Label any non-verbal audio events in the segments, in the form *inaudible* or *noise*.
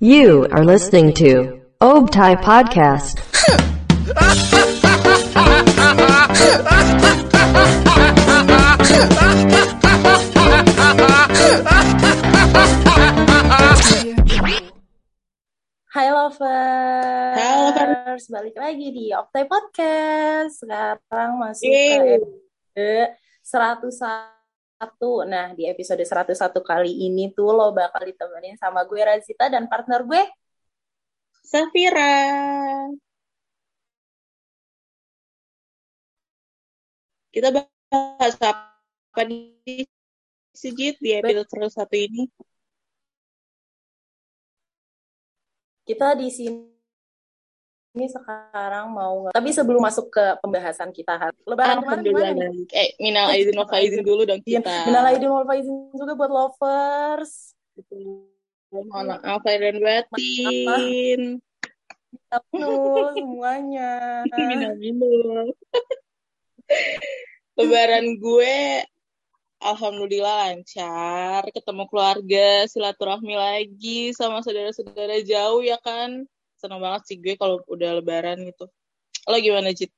You are listening to Obtai Podcast. Hai lovers. Hai, lovers. Balik lagi di Optai Podcast. Sekarang masuk Yeay. ke episode 101. Nah, di episode 101 kali ini tuh lo bakal ditemenin sama gue Razita dan partner gue. Safira. Kita bahas apa di Sujit di episode satu ini? Kita di sini ini sekarang mau tapi sebelum masuk ke pembahasan kita lebaran kemarin gimana nih? Eh, minal aidin wal faizin dulu dong Iya, kita. minal aidin wal faizin juga buat lovers. Mohon maaf lahir dan batin. *laughs* Minal semuanya. Minal minal. Lebaran gue Alhamdulillah lancar, ketemu keluarga, silaturahmi lagi sama saudara-saudara jauh ya kan. Seneng banget sih gue kalau udah lebaran gitu. Lo gimana, Jit?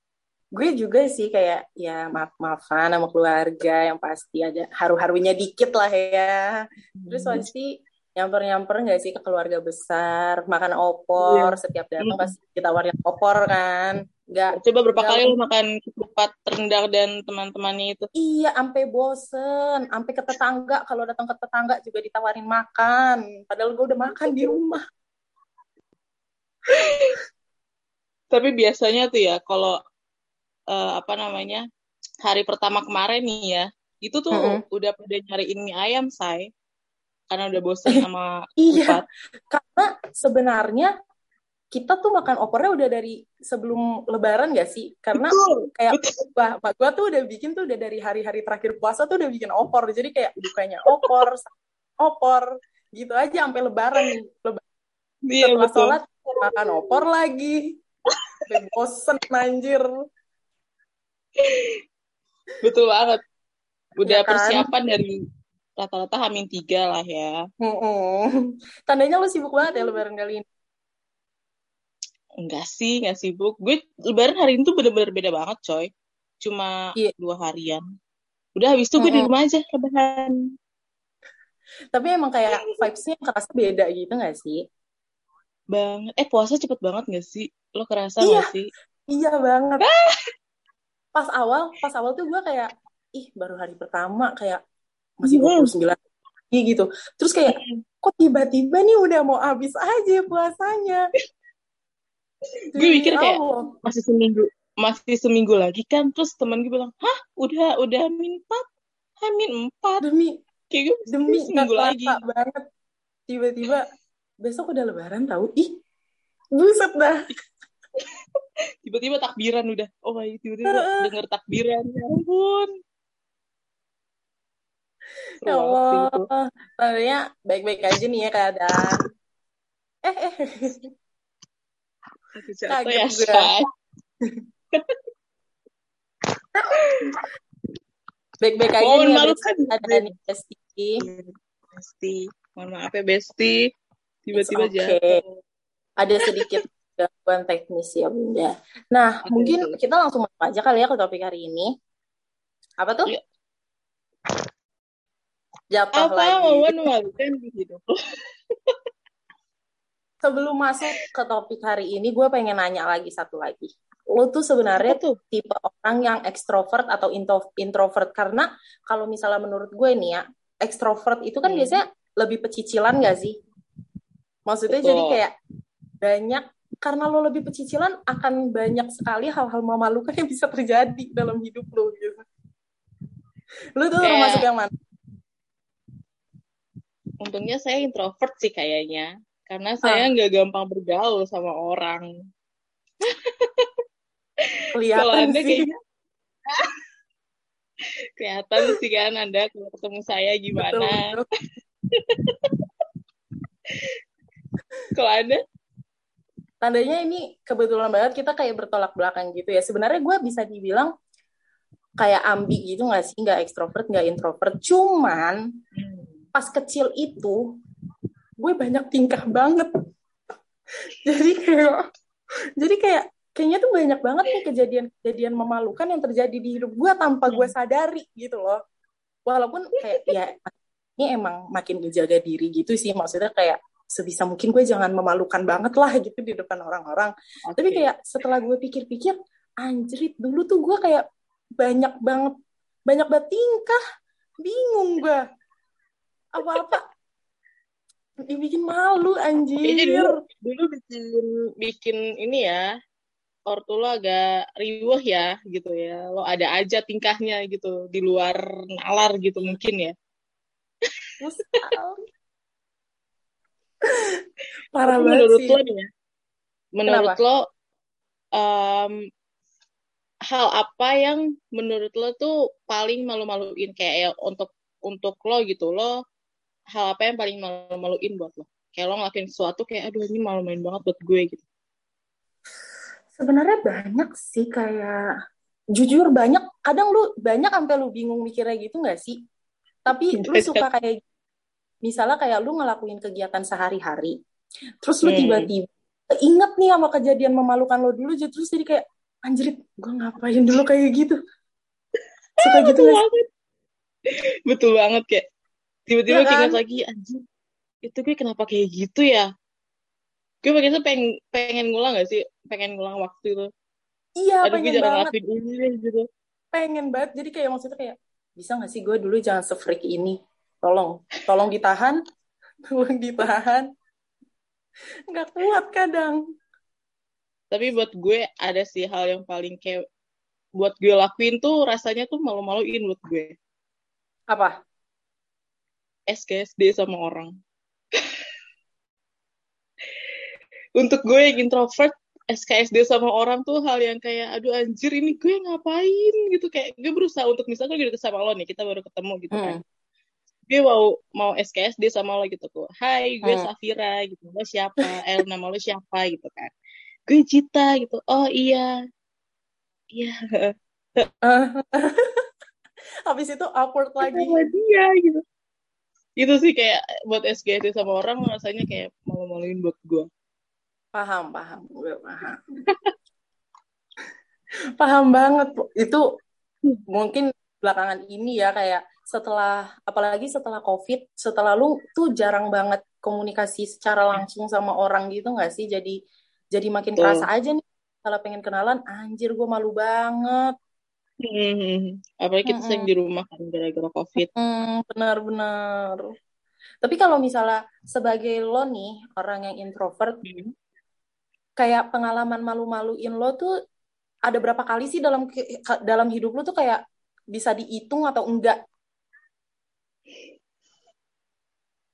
gue juga sih kayak ya maaf maafan sama keluarga yang pasti ada haru-harunya dikit lah ya. Terus pasti nyamper nyamper nggak sih ke keluarga besar? Makan opor setiap datang Hmm. pasti ditawarin opor kan. Nggak Coba berapa nggak- kali lo makan ketupat rendang dan teman-temannya itu? iya sampai bosen sampai ke tetangga. Kalau datang ke tetangga juga ditawarin makan. Padahal gue udah makan di rumah Tapi biasanya tuh ya kalau eh, apa namanya hari pertama kemarin nih ya, itu tuh Mm-mm. udah pada nyariin mie ayam, say. Karena udah bosan sama Iya, karena sebenarnya kita tuh makan opornya udah dari sebelum lebaran gak sih? Karena Betul. kayak Betul. mak gua tuh udah bikin tuh udah dari hari-hari terakhir puasa tuh udah bikin opor. Jadi kayak bukanya opor, opor, gitu aja sampai lebaran nih. Lebaran Iya, setelah betul. sholat makan opor lagi. Bosen anjir. Betul banget. Udah Ya kan? persiapan dari rata-rata hamin tiga lah ya. Mm-mm. Tandanya lu sibuk banget ya lebaran kali ini. Enggak sih, enggak sibuk. Gue lebaran hari ini tuh bener-bener beda banget, coy. Cuma Iya. dua harian. Udah habis itu gue di Mm-mm. rumah aja lebaran. Tapi emang kayak vibes-nya kerasa beda gitu gak sih? Banget. Eh, puasa cepet banget gak sih? Lo kerasa Iya. gak sih? Iya banget. Pas awal, pas awal tuh gue kayak, ih baru hari pertama kayak masih Hmm. 29 lagi gitu. Terus kayak, kok tiba-tiba nih udah mau habis aja puasanya. *laughs* Gue mikir kayak, Allah. masih seminggu masih seminggu lagi kan terus temen gue bilang hah udah udah min empat hamin empat demi kayak gue demi seminggu lagi banget. Tiba-tiba besok udah lebaran tahu. Ih, buset dah. tiba-tiba takbiran udah oh my tiba-tiba denger takbiran ya ampun Ya. Allah. Tadinya baik-baik aja nih ya keadaan. Eh, eh. Kaget ya gue. Baik-baik aja Mohon nih habis kan ada nih Besti. Besti mohon maaf ya Besti tiba-tiba okay. jatuh ada sedikit gangguan teknis ya bunda. Nah Oke, mungkin kita langsung masuk aja kali ya ke topik hari ini. Apa tuh? Iya. Jatuh apa lagi. momen memalukan di hidup *laughs* Sebelum masuk ke topik hari ini, gue pengen nanya lagi satu lagi. Lo tuh sebenarnya tuh tipe orang yang ekstrovert atau intro- introvert? Karena kalau misalnya menurut gue nih ya, ekstrovert itu kan Hmm. biasanya lebih pecicilan gak sih? Maksudnya Betul. jadi kayak banyak karena lo lebih pecicilan akan banyak sekali hal-hal memalukan yang bisa terjadi dalam hidup lo gitu. Lo tuh Kayak- termasuk yang mana? untungnya saya introvert sih kayaknya karena saya nggak gampang bergaul sama orang Kelihatan sih. kayaknya *laughs* kelihatan sih kan anda kalau ketemu saya Betul, gimana betul. Kalau anda Tandanya ini kebetulan banget kita kayak bertolak belakang gitu ya. Sebenarnya gue bisa dibilang kayak ambi gitu nggak sih? Nggak ekstrovert, nggak introvert. Cuman pas kecil itu gue banyak tingkah banget *laughs* jadi kayak jadi kayak kayaknya tuh banyak banget nih kejadian-kejadian memalukan yang terjadi di hidup gue tanpa gue sadari gitu loh walaupun kayak ya ini emang makin menjaga diri gitu sih maksudnya kayak sebisa mungkin gue jangan memalukan banget lah gitu di depan orang-orang. Tapi Oke. kayak setelah gue pikir-pikir anjrit dulu tuh gue kayak banyak banget banyak banget tingkah. Bingung gue. Apa-apa. Dibikin malu anjir. Kayaknya dulu dulu bikin bikin ini ya ortu lo agak riuh ya gitu ya. Lo ada aja tingkahnya gitu di luar nalar gitu mungkin ya. Musal. Parah Tapi banget menurut sih. lo nih ya menurut Kenapa? lo em, hal apa yang menurut lo tuh paling malu-maluin? Kayak ya untuk untuk lo gitu lo hal apa yang paling malu-maluin buat lo? Kayak lo ngelakuin sesuatu kayak aduh ini malu-maluin banget buat gue gitu. Sebenarnya banyak sih kayak jujur banyak kadang lu banyak sampai lu bingung mikirnya gitu nggak sih? Tapi lu Banyak. suka kayak misalnya kayak lu ngelakuin kegiatan sehari-hari terus lu Hmm. tiba-tiba inget nih sama kejadian memalukan lo dulu jadi terus jadi kayak anjrit gue ngapain dulu kayak gitu? Suka gitu betul banget. Betul banget kayak tiba-tiba Iya kan? keinget lagi anjing itu gue kenapa kayak gitu ya? Gue pengen pengen pengen ngulang gak sih? Pengen ngulang waktu itu. Iya aduh pengen banget. ini gitu. Pengen banget jadi kayak maksudnya kayak bisa nggak sih gue dulu jangan se-freak ini tolong tolong ditahan. *laughs* Tolong ditahan. Nggak kuat kadang. Tapi buat gue ada sih hal yang paling kayak buat gue lakuin tuh rasanya tuh malu-maluin buat gue. Apa? SKSD sama orang. *laughs* Untuk gue yang introvert SKSD sama orang tuh hal yang kayak aduh anjir ini gue ngapain? Gitu. Kayak gue berusaha untuk misalnya gue deket sama lo nih kita baru ketemu gitu kan. Hmm. Gue mau mau SKSD sama lo gitu tuh hai gue Hmm. Safira gitu. Lo siapa? Eh nama lo siapa gitu kan. Gue Cita gitu. Oh iya. Iya. *laughs* Habis itu awkward lagi. sama dia gitu. Itu sih kayak buat SKSD sama orang rasanya kayak malu-maluin buat gue paham paham. Gue paham. *laughs* Paham banget itu mungkin belakangan ini ya kayak setelah apalagi setelah covid setelah lu tuh jarang banget komunikasi secara langsung sama orang gitu nggak sih jadi jadi makin Betul. kerasa aja nih kalau pengen kenalan anjir gue malu banget Hmm, apalagi kita sering di rumah kan gara-gara covid Hmm, benar-benar. Tapi kalau misalnya sebagai lo nih, orang yang introvert, Hmm. kayak pengalaman malu-maluin lo tuh ada berapa kali sih dalam dalam hidup lo tuh kayak bisa dihitung atau enggak?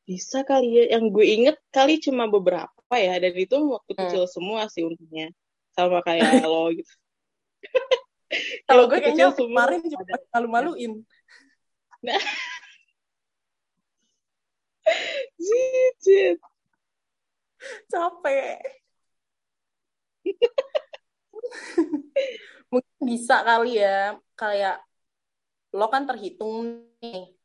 Bisa kali ya yang gue inget kali cuma beberapa ya dan itu waktu Hmm. kecil semua sih untungnya sama kayak *laughs* lo gitu Kalau gue kayaknya kemarin juga malu-maluin. *laughs* Jijit. Capek. *laughs* Mungkin bisa kali ya, kayak lo kan terhitung nih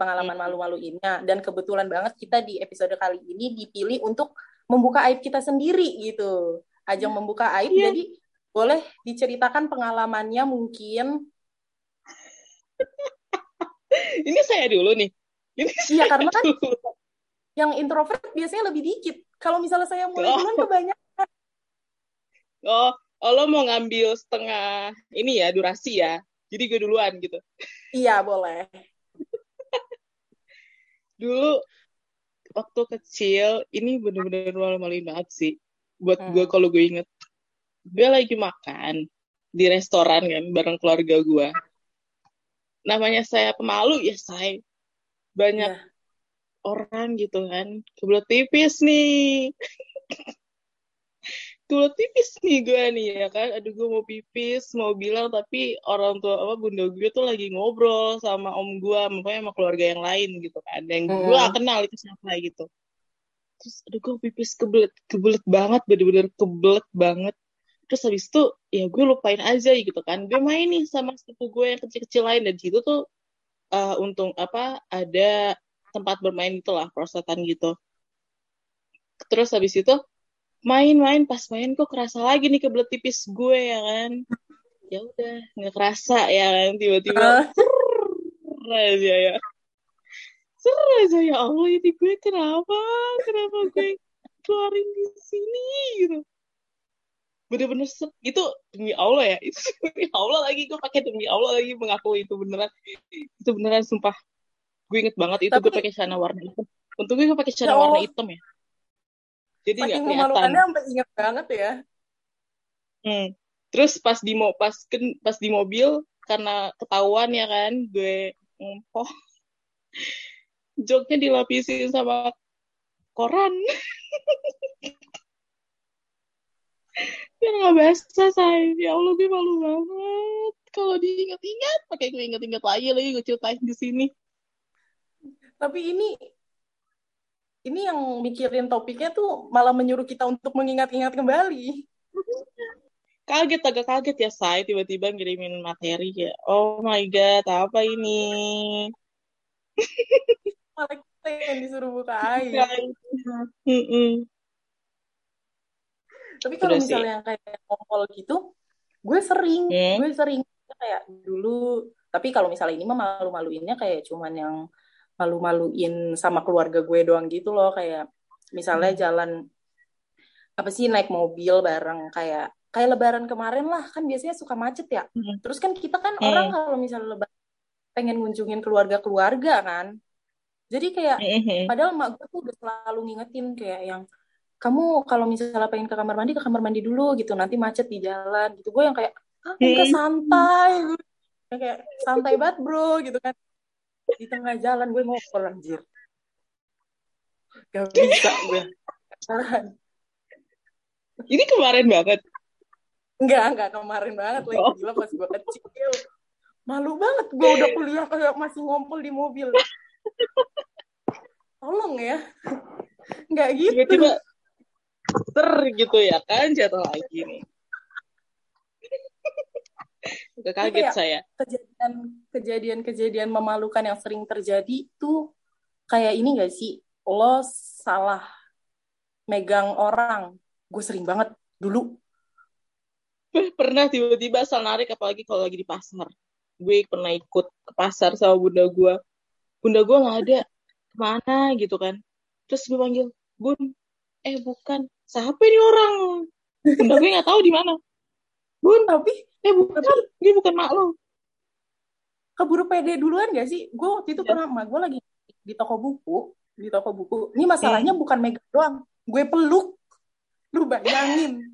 pengalaman Hmm. malu-maluinnya dan kebetulan banget kita di episode kali ini dipilih untuk membuka aib kita sendiri gitu. Ajang membuka aib Iya. jadi boleh diceritakan pengalamannya mungkin. *laughs* ini saya dulu nih ini *laughs* Iya karena kan dulu. yang introvert biasanya lebih dikit. Kalau misalnya saya mulai Oh. duluan kebanyakan. oh oh lo mau ngambil setengah ini ya durasi ya jadi gue duluan gitu Iya boleh. Dulu waktu kecil ini bener-bener malu-maluin banget sih. Buat Hmm. gue kalau gue inget. Gue lagi makan di restoran kan bareng keluarga gue namanya saya pemalu ya saya. Banyak Iya. orang gitu kan. Kebelet pipis nih *laughs* kebelet pipis nih gue nih ya kan? Aduh gue mau pipis mau bilang tapi orang tua apa bunda gue tuh lagi ngobrol sama om gue makanya sama keluarga yang lain gitu kan? Yang gue Mm. gak kenal itu siapa gitu. Terus aduh gue pipis kebelet kebelet banget bener-bener kebelet banget. Terus habis itu ya gue lupain aja gitu kan? Gue main nih sama sepupu gue yang kecil-kecil lain dan situ tuh eh, untung apa ada tempat bermain gitu lah prosetan gitu. Terus habis itu main-main pas main kok kerasa lagi nih kebelet tipis gue ya kan? Ya udah nggak kerasa ya kan? Tiba-tiba ser aja ya. Ser aja ya Allah ini gue kenapa? Kenapa gue keluarin di sini gitu? Bener-bener itu demi Allah ya. Itu demi Allah lagi gue pakai demi Allah lagi mengaku itu beneran. Itu beneran sumpah. Gue inget banget itu Tapi- gue pakai celana warna hitam. Untuk gue pakai celana Ya warna hitam ya jadi nggak kelihatan. memalukannya sampai inget banget ya. Hmm. Terus pas di mo pas ken- pas di mobil karena ketahuan ya kan gue ngompoh *laughs* joknya dilapisin sama koran. *laughs* Biar nggak basah say. Ya Allah gue malu banget. Kalau diingat-ingat pakai gue ingat-ingat lagi lagi gue ceritain di sini. Tapi ini ini yang mikirin topiknya tuh malah menyuruh kita untuk mengingat-ingat kembali. kaget agak kaget ya say tiba-tiba ngirimin materi kayak oh my god apa ini *laughs* Malah kita yang disuruh buka Iya. air. Mm-mm. Tapi kalau sih. misalnya kayak ngompol gitu, gue sering, Hmm. gue sering kayak dulu. Tapi kalau misalnya ini mah malu-maluinnya kayak cuman yang malu-maluin sama keluarga gue doang gitu loh. Kayak misalnya Hmm. jalan apa sih naik mobil bareng kayak kayak lebaran kemarin lah kan biasanya suka macet ya. Hmm. Terus kan kita kan Hmm. orang kalau misalnya lebaran pengen ngunjungin keluarga-keluarga kan. Jadi kayak Mm-mm. Padahal mak gue tuh udah selalu ngingetin kayak yang kamu kalau misalnya pengen ke kamar mandi ke kamar mandi dulu gitu nanti macet di jalan gitu gue yang kayak ah enggak Hmm. santai *laughs* kayak santai banget bro gitu kan di tengah jalan gue ngobrol anjir gak bisa gue Tahan. Ini kemarin banget. enggak enggak kemarin banget lagi Oh. gila pas gue kecil malu banget gue udah kuliah kayak masih ngompol di mobil tolong ya nggak gitu Tiba-tiba ter gitu ya kan jatuh lagi nih. Udah kaget Kayak- saya. kejadian kejadian kejadian memalukan yang sering terjadi tuh kayak ini gak sih lo salah megang orang gue sering banget dulu Pernah tiba-tiba asal narik apalagi kalau lagi di pasar. Gue pernah ikut ke pasar sama bunda gue. Bunda gue nggak ada. Ke mana gitu kan. Terus gue panggil, Bun, eh bukan. Siapa ini orang? Bunda gue nggak tahu di mana. Bun, tapi eh bukan. Dia bukan mak lo. keburu pede duluan gak sih? Gue waktu itu Ya. pernah sama gue lagi di toko buku di toko buku. Ini masalahnya bukan megang doang. Gue peluk. Lu bayangin.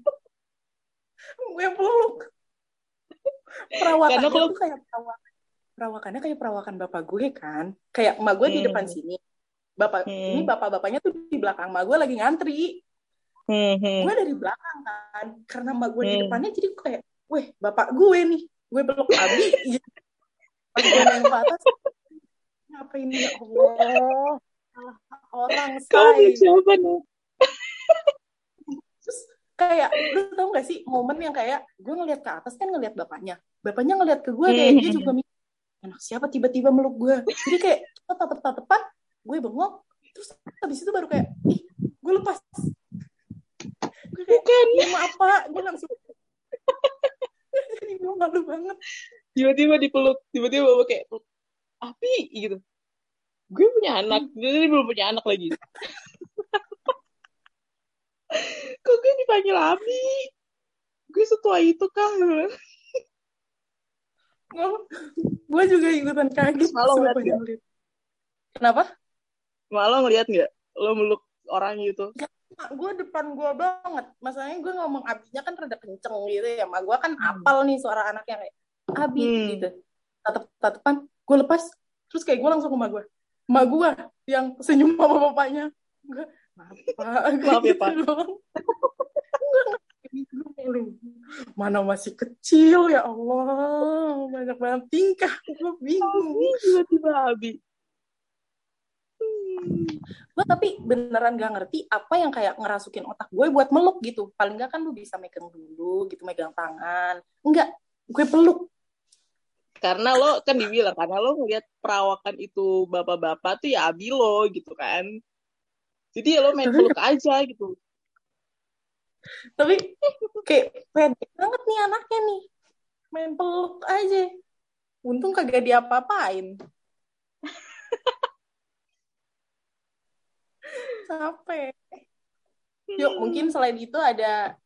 Gue peluk. Perawakannya Karena kalau- tuh kayak perawakan perawakannya kayak perawakan bapak gue kan. Kayak emak gue di Hmm. depan sini. Bapak Hmm. ini bapak-bapaknya tuh di belakang. Emak gue lagi ngantri Hmm, gue dari belakang kan karena emak gue di Hmm. depannya jadi gue kayak weh bapak gue nih gue peluk abi. *laughs* Iya. pas gue naik ke atas ngapain ya Allah salah orang say. siapa nih? terus kayak lu tau gak sih momen yang kayak gue ngeliat ke atas kan ngeliat bapaknya. Bapaknya ngeliat ke gue kayak dia juga mikir anak siapa tiba-tiba meluk gue? Jadi kayak kita tatep-tatepan gue bengok terus habis itu baru kayak ih gue lepas gue kayak Bukan. *laughs* ini mah apa gue langsung jadi gue malu banget Tiba-tiba dipeluk. Tiba-tiba bawa kayak, api gitu. Gue punya anak. Dia belum punya anak lagi. *laughs* Kok gue dipanggil Abi? Gue setua itu kah? *laughs* gue juga ikutan kaget ngeliat ngeliat. kenapa Malah ngeliat nggak? Lo meluk orang gitu. Gue depan gue banget. Masalahnya gue ngomong abinya kan rada kenceng gitu ya. Mak gue kan apal nih suara anaknya kayak abi Hmm. gitu. Tatep tatepan gue lepas. Terus kayak gue langsung ke mak gue mak gue yang senyum sama bapaknya. Gue maaf pak *laughs* Maaf ya, Gitu Pak. mana masih kecil ya Allah. Banyak banget tingkah. Gue bingung. Tiba-tiba Abi. Gue tapi beneran gak ngerti apa yang kayak ngerasukin otak gue buat meluk gitu paling gak kan lu bisa megang dulu gitu megang tangan enggak gue peluk Karena lo kan dibilang, karena lo ngeliat perawakan itu bapak-bapak tuh ya Abi lo gitu kan. Jadi ya lo main peluk aja gitu. Tapi kayak pede banget nih anaknya nih. Main peluk aja. Untung kagak diapa-apain. *laughs* Capek. Yuk, mungkin selain itu ada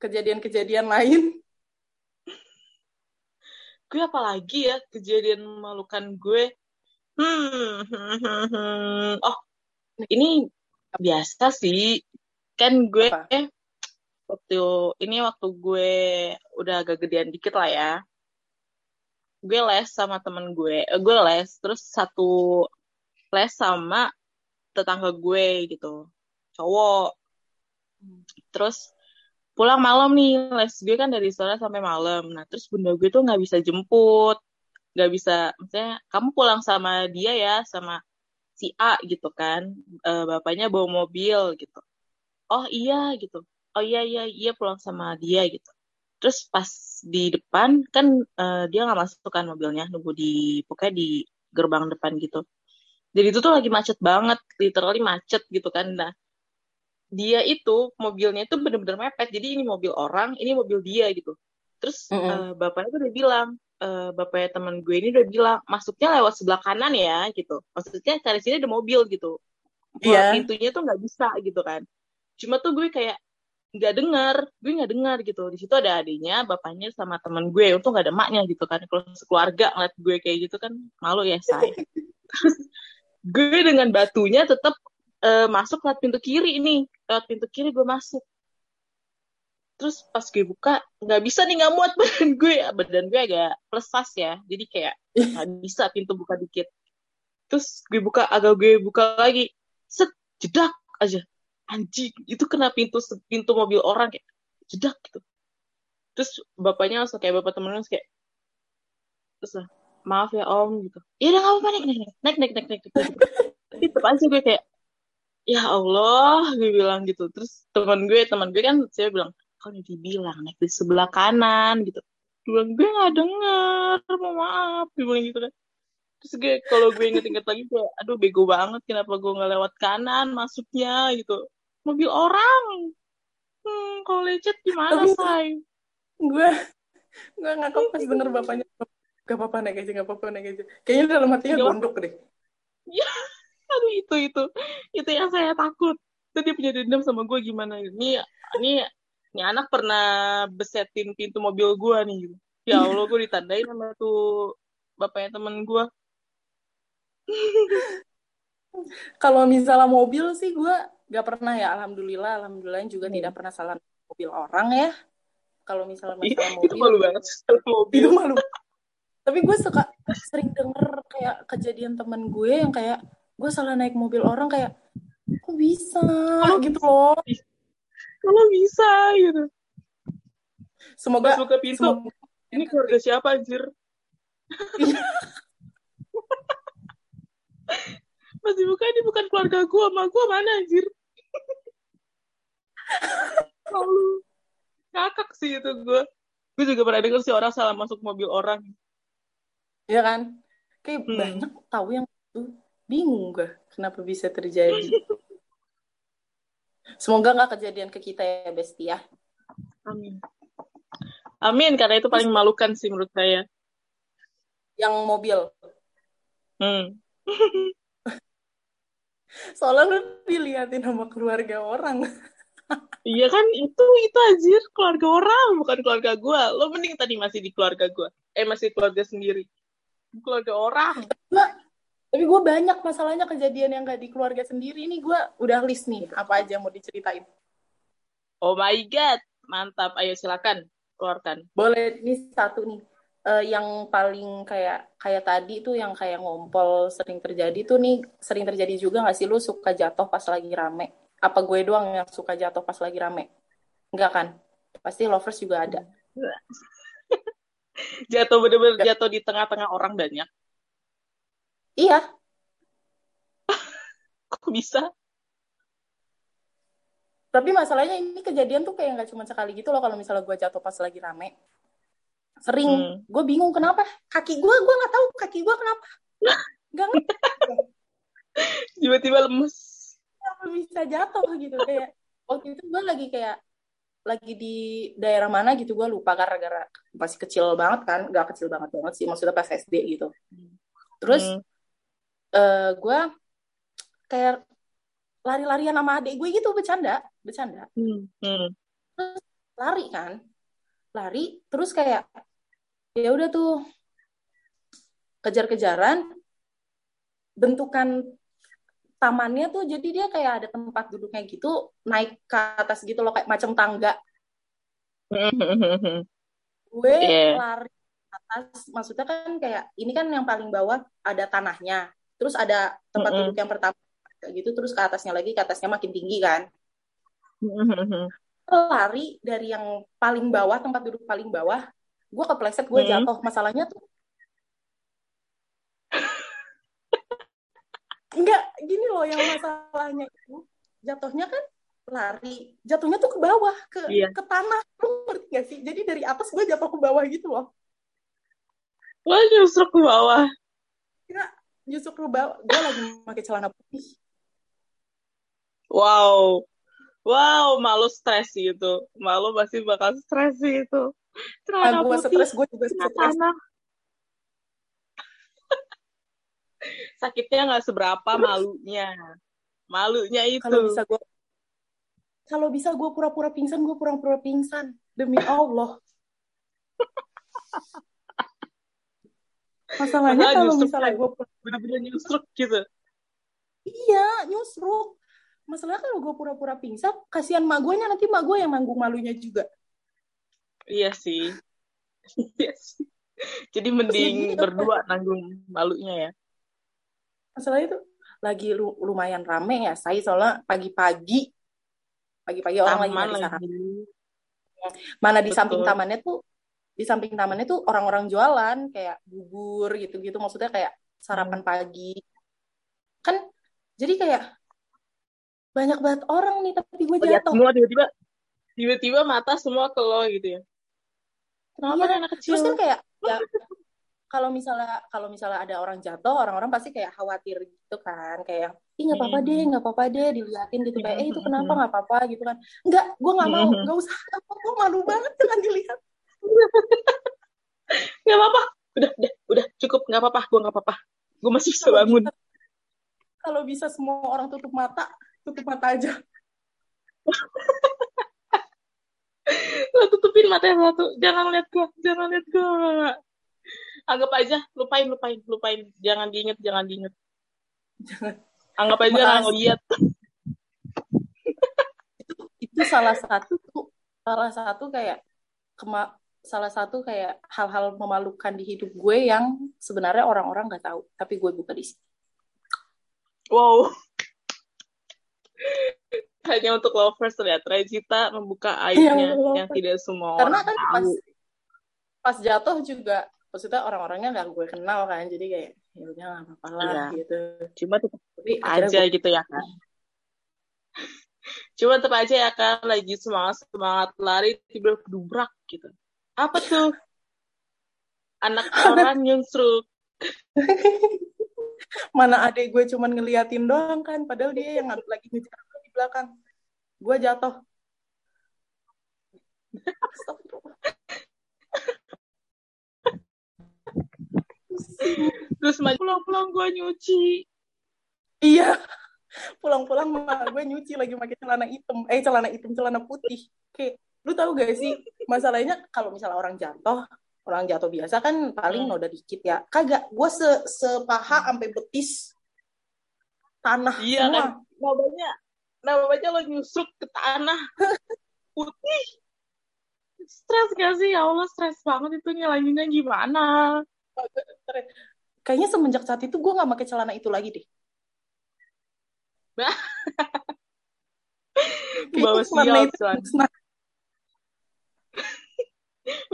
kejadian-kejadian lain. Gue apalagi ya kejadian memalukan gue. Hmm, hmm, hmm, hmm. oh ini biasa sih. Kan gue Apa? waktu ini waktu gue udah agak gedean dikit lah ya. Gue les sama temen gue. Eh, gue les terus satu les sama tetangga gue gitu. Cowok. Terus pulang malam nih les gue kan dari sore sampai malam. Nah terus bunda gue tuh nggak bisa jemput, nggak bisa, maksudnya kamu pulang sama dia ya, sama si A gitu kan, Eh, bapaknya bawa mobil gitu. Oh iya gitu. Oh iya iya iya pulang sama dia gitu. Terus pas di depan kan eh, dia nggak masuk kan mobilnya, nunggu di pokoknya di gerbang depan gitu. Jadi itu tuh lagi macet banget, literally macet gitu kan. Nah dia itu mobilnya itu bener-bener mepet. Jadi ini mobil orang, ini mobil dia gitu. Terus Mm-mm. eh, bapaknya tuh udah bilang, eh, bapaknya teman gue ini udah bilang, masuknya lewat sebelah kanan ya gitu. Maksudnya cari sini ada mobil gitu. Iya. Pintunya tuh nggak bisa gitu kan. Cuma tuh gue kayak nggak dengar, gue nggak dengar gitu. Di situ ada adiknya, bapaknya sama teman gue. Untung nggak ada maknya gitu kan. Kalau sekeluarga ngeliat gue kayak gitu kan malu ya say. Terus *laughs* gue dengan batunya tetap eh, masuk lewat pintu kiri ini. Lewat pintu kiri gue masuk. Terus pas gue buka nggak bisa nih nggak muat *laughs* badan gue. Badan gue agak size ya. Jadi kayak nggak bisa pintu buka dikit. Terus gue buka agak gue buka lagi. Set jedak aja. Anjing itu kena pintu pintu mobil orang kayak jedak gitu. Terus bapaknya langsung kayak bapak temennya langsung kayak terus maaf ya om gitu. Iya udah apa-apa naik naik naik naik naik naik naik tapi tetap aja gue kayak ya Allah gue bilang gitu. Terus teman gue teman gue kan saya bilang kau udah dibilang naik di sebelah kanan gitu. Gue bilang gue nggak dengar mau maaf gue bilang gitu kan. Terus gue kalau gue inget-inget lagi gue aduh bego banget kenapa gue nggak lewat kanan masuknya gitu. Mobil orang. Hmm, kalau lecet gimana say? gue gue nggak pas bener bapaknya gak apa-apa naik aja gak apa-apa naik aja. Kayaknya dalam hatinya gondok deh. *laughs* Aduh itu itu. Itu yang saya takut. Itu dia punya dendam sama gue gimana ini ini ini anak pernah besetin pintu mobil gue nih gitu. ya allah gue ditandain sama tuh bapaknya temen gue *laughs* kalau misalnya mobil sih gue gak pernah ya. Alhamdulillah alhamdulillah juga Hmm. tidak pernah salah mobil orang ya. Kalau misalnya masalah itu mobil malu banget. Mobil. Itu malu tapi gue suka sering denger kayak kejadian temen gue yang kayak gue salah naik mobil orang kayak kok bisa? Kalau gitu loh. Kalau bisa gitu. Semoga pas buka pintu semoga ini keluarga siapa anjir? *laughs* Pas dibuka ini bukan keluarga gue sama gue mana anjir? Ngakak sih itu gue gue juga pernah denger sih orang salah masuk mobil orang ya kan kayak Hmm. banyak tahu yang tuh bingung gue kenapa bisa terjadi semoga nggak kejadian ke kita ya Besti ya Amin. Amin, karena itu paling memalukan sih menurut saya. yang mobil Hmm. *laughs* soalnya lu diliatin sama keluarga orang *laughs* Iya kan, itu itu anjir keluarga orang, bukan keluarga gue. Lo mending tadi masih di keluarga gue. Eh, masih keluarga sendiri. Keluarga orang. tapi gue banyak masalahnya kejadian yang gak di keluarga sendiri ini gue udah list nih apa aja yang mau diceritain Oh my God. Mantap. Ayo silakan. Keluarkan. boleh ini satu nih Eh, yang paling kayak kayak tadi tuh yang kayak ngompol sering terjadi tuh nih sering terjadi juga gak sih lu suka jatuh pas lagi rame apa gue doang yang suka jatuh pas lagi rame enggak kan pasti lovers juga ada Jatuh bener-bener jatuh di tengah-tengah orang banyak. iya *laughs* Kok bisa? Tapi masalahnya ini kejadian tuh kayak nggak cuma sekali gitu loh kalau misalnya gue jatuh pas lagi rame. Sering, Hmm. gue bingung kenapa. Kaki gue, gue nggak tahu kaki gue kenapa. Gak ngerti. *laughs* Tiba-tiba lemes. bisa jatuh gitu kayak waktu itu gue lagi kayak lagi di daerah mana gitu gue lupa gara-gara masih kecil banget kan gak kecil banget banget sih maksudnya pas SD gitu terus Hmm. eh gue kayak lari-larian sama adik gue gitu bercanda bercanda Hmm. Hmm. lari kan lari terus kayak ya udah tuh kejar-kejaran bentukan tamannya tuh jadi dia kayak ada tempat duduknya gitu naik ke atas gitu loh kayak macam tangga Hmm. gue *laughs* Iya. lari atas maksudnya kan kayak ini kan yang paling bawah ada tanahnya terus ada tempat Mm-mm. duduk yang pertama kayak gitu terus ke atasnya lagi ke atasnya makin tinggi kan *laughs* Hmm. lari dari yang paling bawah tempat duduk paling bawah gue kepleset gue Hmm. jatuh masalahnya tuh enggak gini loh yang masalahnya itu jatuhnya kan lari jatuhnya tuh ke bawah ke Iya. ke tanah lu ngerti gak sih jadi dari atas gue jatuh ke bawah gitu loh Lo nyusruk ke bawah. justru ke bawah gue lagi pakai celana putih Wow. Wow, malu stres gitu. Malu pasti bakal stres sih itu. nah, Celana gue stres gue juga stres tanah. Sakitnya nggak seberapa malunya. Malunya itu. kalau bisa gue kalau bisa gue pura-pura pingsan gue pura-pura pingsan demi Allah *laughs* masalahnya Masalah kalau misalnya kayak- gue Bener-bener nyusruk gitu. iya nyusruk masalahnya kalau gue pura-pura pingsan kasihan mak gue nanti mak gue yang nanggung malunya juga Iya sih. *laughs* Iya sih. Jadi mending berdua nanggung malunya ya. Masalahnya itu lagi lu- lumayan rame ya saya soalnya pagi-pagi pagi-pagi orang lagi Taman sarapan lagi. mana di samping tamannya tuh di samping tamannya tuh orang-orang jualan kayak bubur gitu-gitu maksudnya kayak sarapan Hmm. pagi kan jadi kayak banyak banget orang nih tapi gue Lihat jatuh semua tiba-tiba tiba-tiba mata semua ke lo gitu ya. Kenapa Iya, anak kecil? terus kan kayak ya *laughs* kalau misalnya kalau misalnya ada orang jatuh orang-orang pasti kayak khawatir gitu kan kayak ih nggak apa-apa Hmm. deh nggak apa-apa deh diliatin gitu kayak eh itu Hmm. kenapa nggak apa-apa gitu kan nggak gue nggak mau Hmm. nggak usah nggak apa-apa gue malu banget jangan dilihat *laughs* Gak apa-apa. Udah, udah, udah cukup. Gak apa-apa. Gue gak apa-apa. Gue masih bisa bangun. kalau bisa semua orang tutup mata tutup mata aja *laughs* Lo tutupin mata yang satu. Jangan lihat gue. Jangan lihat gue. Anggap aja. Lupain, lupain, lupain. Jangan diinget, jangan diinget. Anggap aja Makasih. gak ngeliat. itu salah satu salah satu kayak kema salah satu kayak hal-hal memalukan di hidup gue yang sebenarnya orang-orang nggak tahu tapi gue buka di sini Wow. *laughs* Hanya untuk lovers terlihat. Regita membuka aibnya lovers. yang tidak semua karena orang kan tahu. pas pas jatuh juga maksudnya orang-orangnya nggak gue kenal kan jadi kayak ya udah nggak apa-apa lah Iya. gitu Cuma tetap tapi aja gue- gitu ya kan. *laughs* Cuma tetap aja ya kan lagi semangat semangat lari tiba dubrak gitu. Apa tuh? Anak *laughs* orang nyusruk. *laughs* mana adek gue cuman ngeliatin doang kan padahal dia yang lagi ngejar di belakang gue jatuh Terus pulang-pulang gue nyuci. Iya. Pulang-pulang mah gue nyuci lagi pakai celana hitam. Eh celana hitam, celana putih. Kayak lu tahu gak sih masalahnya kalau misalnya orang jatuh, orang jatuh biasa kan paling Hmm. noda dikit ya. Kagak, gue se sepaha sampai betis tanah Iya semua. kan. Namanya, namanya lo nyusruk ke tanah *laughs* putih. Stres gak sih? Ya Allah, stres banget itu ngilanginnya gimana? Kayaknya semenjak saat itu gue nggak pakai celana itu lagi deh. *laughs* Bawa celana itu celana. *laughs*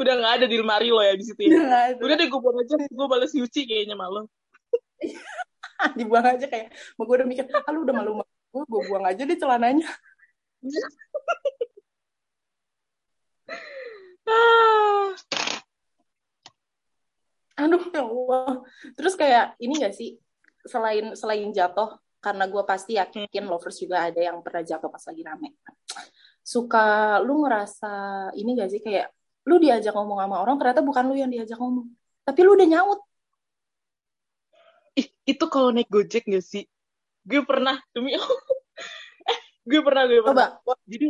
Udah gak ada di lemari lo ya di situ ya. Udah nggak deh gue buang aja, gue balas nyuci kayaknya malu. *laughs* dibuang aja kayak gue udah mikir ah lu udah malu malu gue gue buang aja deh celananya Ah. Aduh ya Allah. Terus kayak ini gak sih? Selain selain jatuh karena gue pasti yakin lovers juga ada yang pernah jaga pas lagi rame. Suka lu ngerasa ini gak sih? Kayak lu diajak ngomong sama orang ternyata bukan lu yang diajak ngomong. Tapi lu udah nyaut. Ih, itu kalau naik gojek gak sih? Gue pernah demi eh gue pernah gue pernah. Coba. Jadi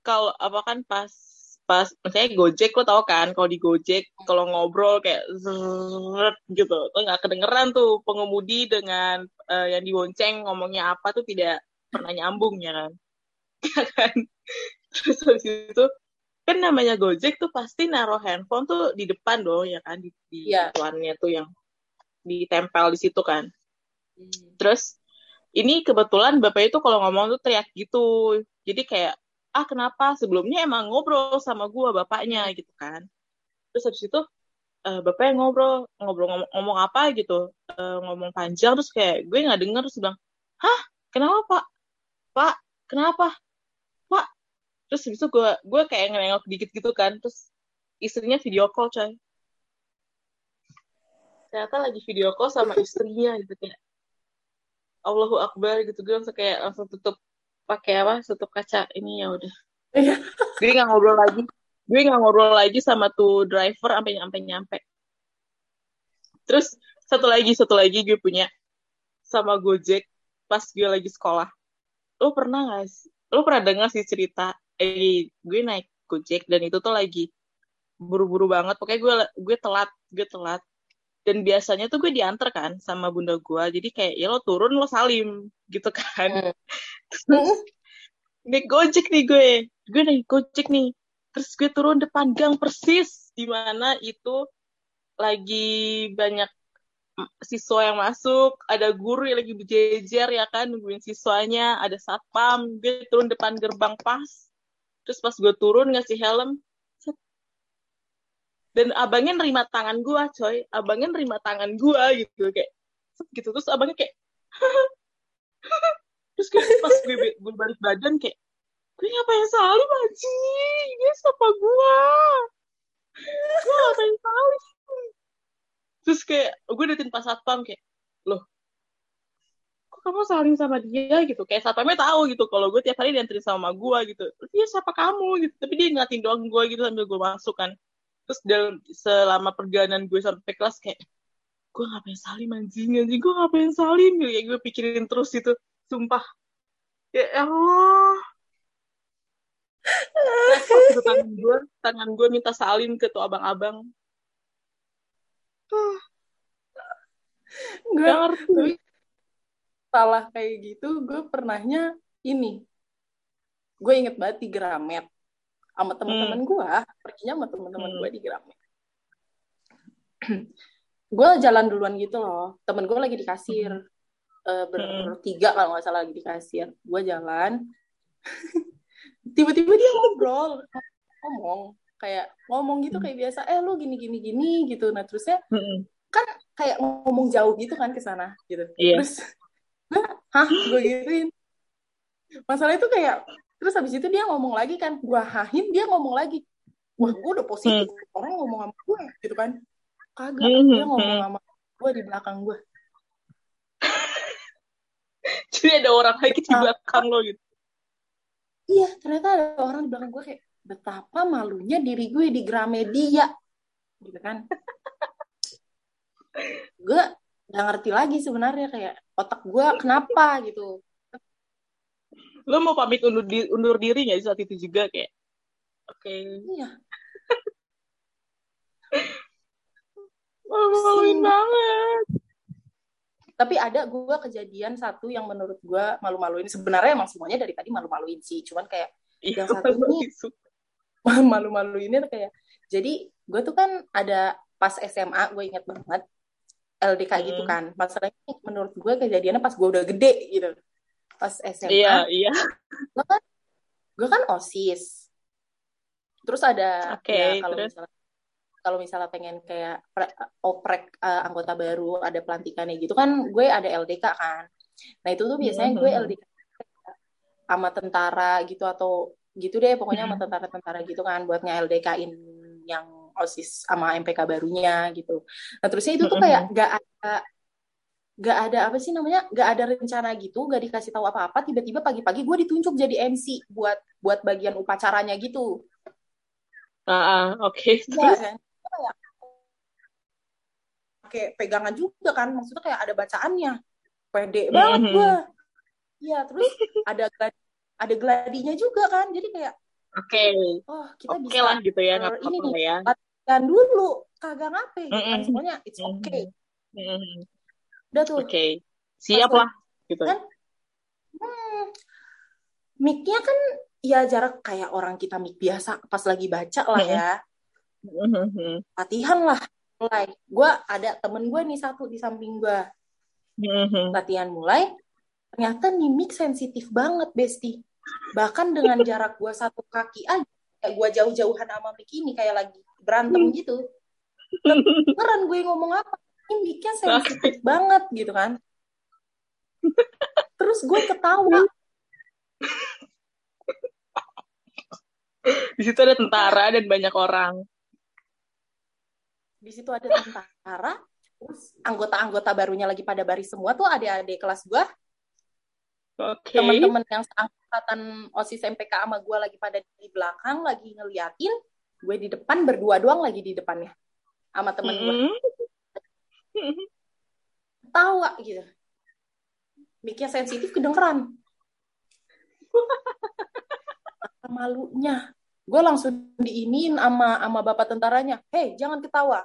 kalau apa kan pas pas misalnya Gojek lo tau kan kalau di Gojek kalau ngobrol kayak zrrrt gitu. Lo nggak kedengeran tuh pengemudi dengan eh, yang dibonceng ngomongnya apa tuh tidak pernah nyambung ya kan? *laughs* Ya kan? Terus habis itu kan namanya Gojek tuh pasti naruh handphone tuh di depan dong ya kan? Di, di tuannya tuh yang ditempel di situ kan. Terus ini kebetulan bapak itu kalau ngomong tuh teriak gitu. Jadi kayak ah kenapa? Sebelumnya emang ngobrol sama gua bapaknya gitu kan. Terus habis itu eh, bapaknya ngobrol ngobrol ngomong, ngomong apa gitu Eh, ngomong panjang terus kayak gue nggak denger terus bilang hah? Kenapa pak? Pak kenapa? Pak? Terus habis itu gue gue kayak nengok dikit gitu kan terus istrinya video call coy. Ternyata lagi video call sama istrinya gitu kayak Allahu Akbar gitu gue langsung kayak langsung tutup pakai apa tutup kaca ini ya udah. Iya. gue nggak ngobrol lagi. Gue nggak ngobrol lagi sama tuh driver sampai sampai nyampe. Terus satu lagi satu lagi gue punya sama Gojek pas gue lagi sekolah. Lo pernah nggak sih lo pernah dengar sih cerita eh gue naik Gojek dan itu tuh lagi buru-buru banget. Pokoknya gue gue telat gue telat dan biasanya tuh gue diantar kan sama bunda gue jadi kayak ya lo turun lo salim. Gitu kan. Hmm. *laughs* naik gojek nih gue. Gue naik gojek nih. Terus gue turun depan gang persis di mana itu lagi banyak siswa yang masuk. Ada guru yang lagi berjejer ya kan nungguin siswanya. Ada satpam. Gue turun depan gerbang pas. Terus pas gue turun ngasih helm. Dan abangnya nerima tangan gue coy. Abangnya nerima tangan gue gitu. Kayak gitu. Terus abangnya kayak *laughs* terus kayak pas gue, gue balik badan kayak gue ngapain salim anjing? Dia siapa gue gue ngapain salim terus kayak gue datin pas satpam kayak loh kok kamu saling sama dia? Gitu. Kayak satpamnya tahu gitu. Kalau gue tiap hari dianterin sama gue gitu. Dia siapa kamu gitu. Tapi dia ngeliatin doang gue gitu sambil gue masuk kan terus dalam selama perjalanan gue sampai kelas kayak gue ngapain salim anjing anjing gue ngapain salim? Gitu kayak gue pikirin terus itu sumpah. Ya Allah. Repot gitu tangan gue tangan gue minta salim ke tuh abang-abang. Gue Gak ngerti. salah kayak gitu gue pernahnya ini. Gue inget banget di Gramet sama teman-teman gue perginya sama teman-teman Hmm. gue di Gramet *clears throat* gue jalan duluan gitu loh. Temen gue lagi di kasir. Eh, bertiga kalau nggak salah lagi di kasir. Gue jalan. *laughs* Tiba-tiba dia ngobrol. Ngomong. Kayak ngomong gitu kayak biasa. Eh lu gini gini gini gitu. Nah terusnya Mm-mm. kan kayak ngomong jauh gitu kan ke sana gitu. Iya. terus hah? Gue gituin. Masalah itu kayak terus habis itu dia ngomong lagi kan gue hahin dia ngomong lagi. Wah gue udah positif orang ngomong sama gue gitu kan. Kagak Hmm, dia ngomong hmm. sama gue di belakang gue *laughs* jadi ada orang lagi di Ah. belakang lo gitu. Iya ternyata ada orang di belakang gue kayak betapa malunya diri gue di Gramedia. Gitu kan. *laughs* Gue nggak ngerti lagi sebenarnya kayak otak gue kenapa gitu lo mau pamit undur diri, undur diri nggak saat itu juga kayak oke. Iya. Maluin banget. Tapi ada gue kejadian satu yang menurut gue malu-maluin. Sebenarnya emang semuanya dari tadi malu-maluin sih. Cuman kayak Iya, Yang satu ini- *laughs* malu-maluinnya kayak jadi gue tuh kan ada pas SMA gue inget banget LDK gitu Hmm. kan. Masalahnya menurut gue kejadiannya pas gue udah gede gitu pas SMA iya iya gue kan gue kan osis terus ada Oke, ya kalau terus? misalnya kalau misalnya pengen kayak pre- oprek eh, anggota baru ada pelantikannya gitu kan gue ada LDK kan nah itu tuh biasanya gue Mhm. LDK sama tentara gitu atau gitu deh pokoknya sama Mhm. tentara-tentara gitu kan buat nge-LDK-in yang OSIS sama MPK barunya gitu. Nah terusnya itu tuh Mhm. kayak gak ada nggak ada apa sih namanya nggak ada rencana gitu nggak dikasih tahu apa-apa tiba-tiba pagi-pagi gue ditunjuk jadi MC buat buat bagian upacaranya gitu Ah, ah, oke. Iya Terus? kan kayak pegangan juga kan maksudnya kayak ada bacaannya pede banget Mhm. gue iya terus ada gladi, ada gladinya juga kan jadi kayak Oke. oh kita Oke bisa lah gitu ya, eh, ini nih ya. dulu kagak ngape gitu kan Mm-mm. semuanya it's okay Mhm. Udah tuh. Oke. Siap Pas lah gitu. kan? Hmm, mic-nya kan ya jarak kayak orang kita mic biasa pas lagi baca lah ya. Latihan lah. Mulai. Gue ada temen gue nih satu di samping gue latihan mulai ternyata nih mic sensitif banget besti. Bahkan dengan *laughs* jarak gue satu kaki aja kayak gue jauh-jauhan sama mic ini kayak lagi berantem gitu. *laughs* Beneran gue ngomong apa ini mic-nya sensitif banget gitu kan terus gue ketawa Di situ ada tentara dan banyak orang. di situ ada tentara terus anggota-anggota barunya lagi pada baris semua tuh adik-adik kelas gue Oke. teman-teman yang seangkatan osis MPK sama gue lagi pada di belakang lagi ngeliatin gue di depan berdua doang lagi di depannya sama temen gue Mhm. *laughs* tawa gitu. Mic-nya sensitif kedengeran. *laughs* Malunya. Gue langsung diinin sama sama bapak tentaranya. Hei jangan ketawa.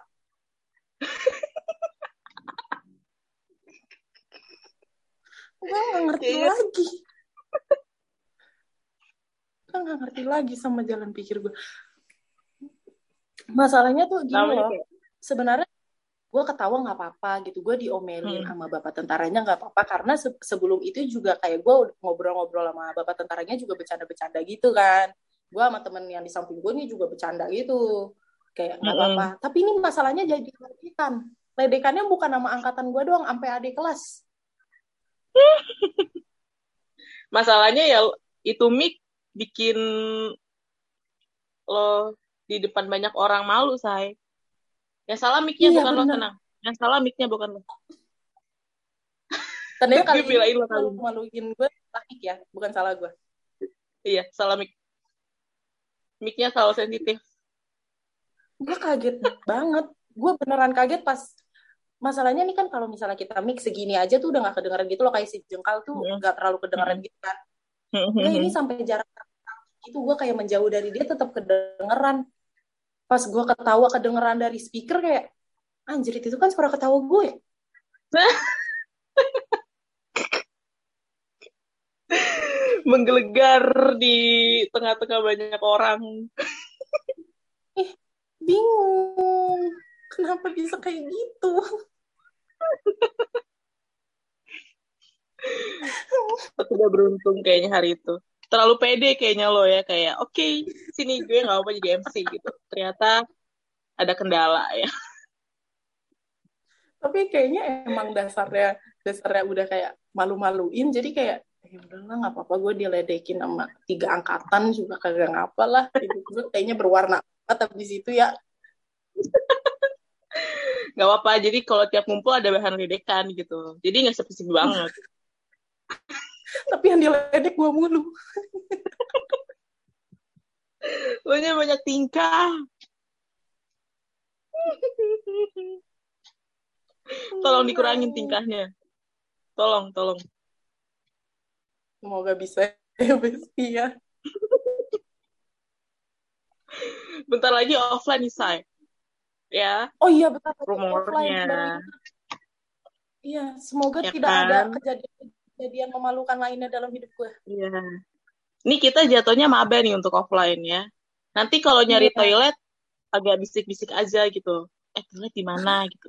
*laughs* Gue nggak ngerti Iya. lagi. Gue nggak ngerti lagi sama jalan pikir gue masalahnya tuh gini Namanya loh. kayak- sebenarnya gue ketawa nggak apa-apa gitu gue diomelin Hmm. sama bapak tentaranya nggak apa-apa karena se- sebelum itu juga kayak gue ngobrol-ngobrol sama bapak tentaranya juga bercanda-bercanda gitu kan gue sama temen yang di samping gue nih juga bercanda gitu kayak nggak Mm-mm. apa-apa tapi ini masalahnya jadi ledekan ledekannya bukan nama angkatan gue doang sampai adik kelas *laughs* Masalahnya ya itu mic bikin lo di depan banyak orang malu, say. Yang salah mic-nya Iya, bukan lo, bener. tenang. Yang salah mic-nya bukan lo. ternyata kali ini lo kali maluin gue takik ya bukan salah gue Iya, salah mic. Mic-nya selalu sensitif. gue kaget banget gue beneran kaget pas masalahnya nih kan kalau misalnya kita mix segini aja tuh udah nggak kedengeran gitu loh kayak si jengkal tuh Mm. nggak terlalu kedengeran gitu kan Nggak, ini sampai jarak itu gue kayak menjauh dari dia tetap kedengeran pas gue ketawa kedengeran dari speaker kayak anjir itu kan suara ketawa gue *laughs* Menggelegar di tengah-tengah banyak orang. *laughs* bingung kenapa bisa kayak gitu Aku udah beruntung kayaknya hari itu. Terlalu pede kayaknya lo ya. Kayak, oke, sini gue gak apa jadi MC gitu. Ternyata ada kendala ya. tapi kayaknya emang dasarnya dasarnya udah kayak malu-maluin jadi kayak ya udahlah nggak apa-apa gue diledekin sama tiga angkatan juga kagak ngapa lah gue kayaknya berwarna banget habis itu ya *laughs* Gak apa-apa. Jadi kalau tiap ngumpul ada bahan ledekan gitu. Jadi gak sepi banget. *laughs* tapi yang diledek gue mulu Lo nya banyak tingkah. Tolong dikurangin tingkahnya. Tolong, tolong. semoga bisa ya Besti ya Bentar lagi offline nih, Say. Ya, oh iya betul, Rumornya. offline, iya semoga Ya tidak kan? ada kejadian-kejadian memalukan lainnya dalam hidup gue iya. Ini kita jatuhnya maba nih untuk offline ya. Nanti kalau nyari Iya. toilet agak bisik-bisik aja gitu. Eh, toilet di mana gitu.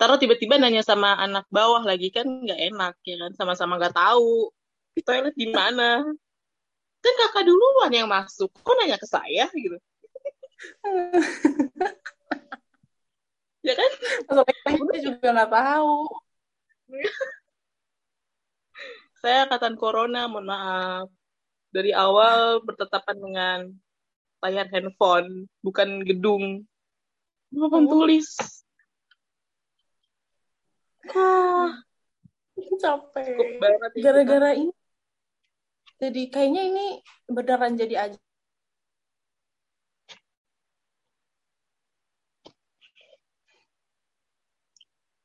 Taruh tiba-tiba nanya sama anak bawah lagi kan nggak enak ya kan, sama-sama nggak tahu. Toilet di mana? Kan kakak duluan yang masuk. Kok nanya ke saya gitu? *laughs* ya kan? masalahnya juga nggak tahu Saya angkatan corona, mohon maaf. Dari awal bertetapan dengan layar handphone, bukan gedung. Papan Hmm. tulis. Ah, capek gara-gara ini jadi kayaknya ini beneran jadi aja.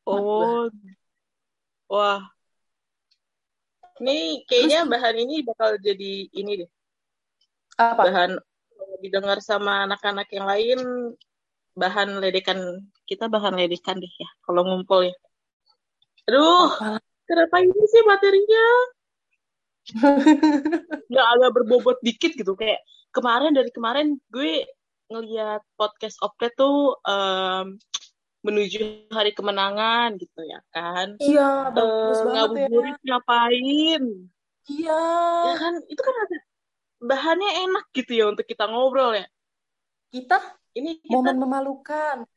Oh, wah. Ini kayaknya bahan ini bakal jadi ini deh. apa Bahan didengar sama anak-anak yang lain, bahan ledekan kita bahan ledekan deh ya. Kalau ngumpul ya. Aduh, Apalah. kenapa ini sih materinya? *laughs* nggak agak berbobot dikit gitu kayak kemarin dari kemarin gue ngeliat podcast Oplet tuh em, menuju hari kemenangan gitu ya kan? Iya bagus Eh, banget ya. ngabuburit ngapain? Iya. Ya kan? Itu kan ada bahannya enak gitu ya untuk kita ngobrol ya. Kita ini kita momen memalukan.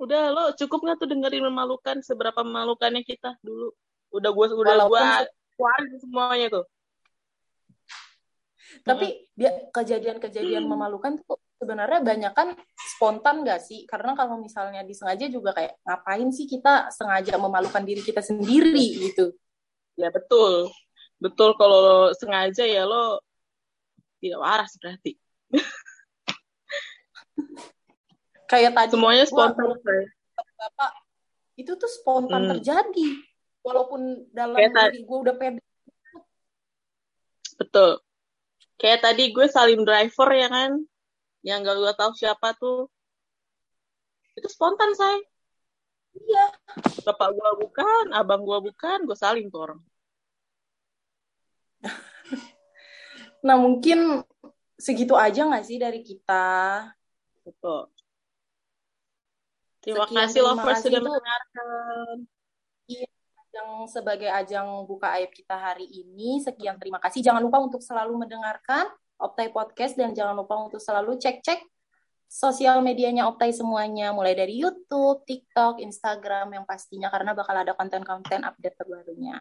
Udah lo cukup nggak tuh dengerin memalukan? Seberapa memalukannya kita dulu? Udah gue udah gue keluarin semuanya tuh tapi dia kejadian-kejadian memalukan tuh sebenarnya banyak kan spontan gak sih karena kalau misalnya disengaja juga kayak ngapain sih kita sengaja memalukan diri kita sendiri gitu Ya betul. Betul kalau lo sengaja ya lo tidak waras berarti. kayak tadi Semuanya spontan. Bapak itu tuh spontan Hmm. terjadi walaupun dalam Kayak diri gue udah pede Betul. Kayak tadi gue salim driver ya kan. Yang gak gue tahu siapa tuh. Itu spontan say. iya Bapak gue bukan, abang gue bukan, gue salim tuh orang. *laughs* nah mungkin segitu aja nggak sih dari kita Betul. Terima Sekian, kasih lovers sudah mendengarkan. Yang sebagai ajang buka aib kita hari ini. Sekian terima kasih. Jangan lupa untuk selalu mendengarkan Optai Podcast dan jangan lupa untuk selalu cek-cek sosial medianya Optai semuanya, mulai dari YouTube, TikTok, Instagram yang pastinya karena bakal ada konten-konten update terbarunya.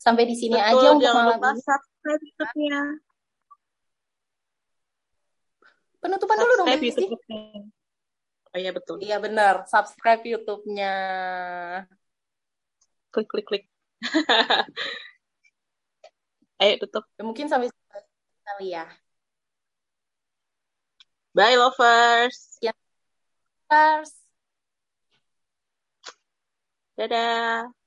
Sampai di sini Betul, aja untuk jangan malam lupa ini. subscribe YouTube-nya. Penutupan dulu dong, Subscribe. YouTube-nya. Oh iya betul. Iya benar, subscribe YouTube-nya. Klik, klik, klik. *laughs* Ayo tutup. Ya, mungkin sampai kali ya. Bye lovers. First. Dadah.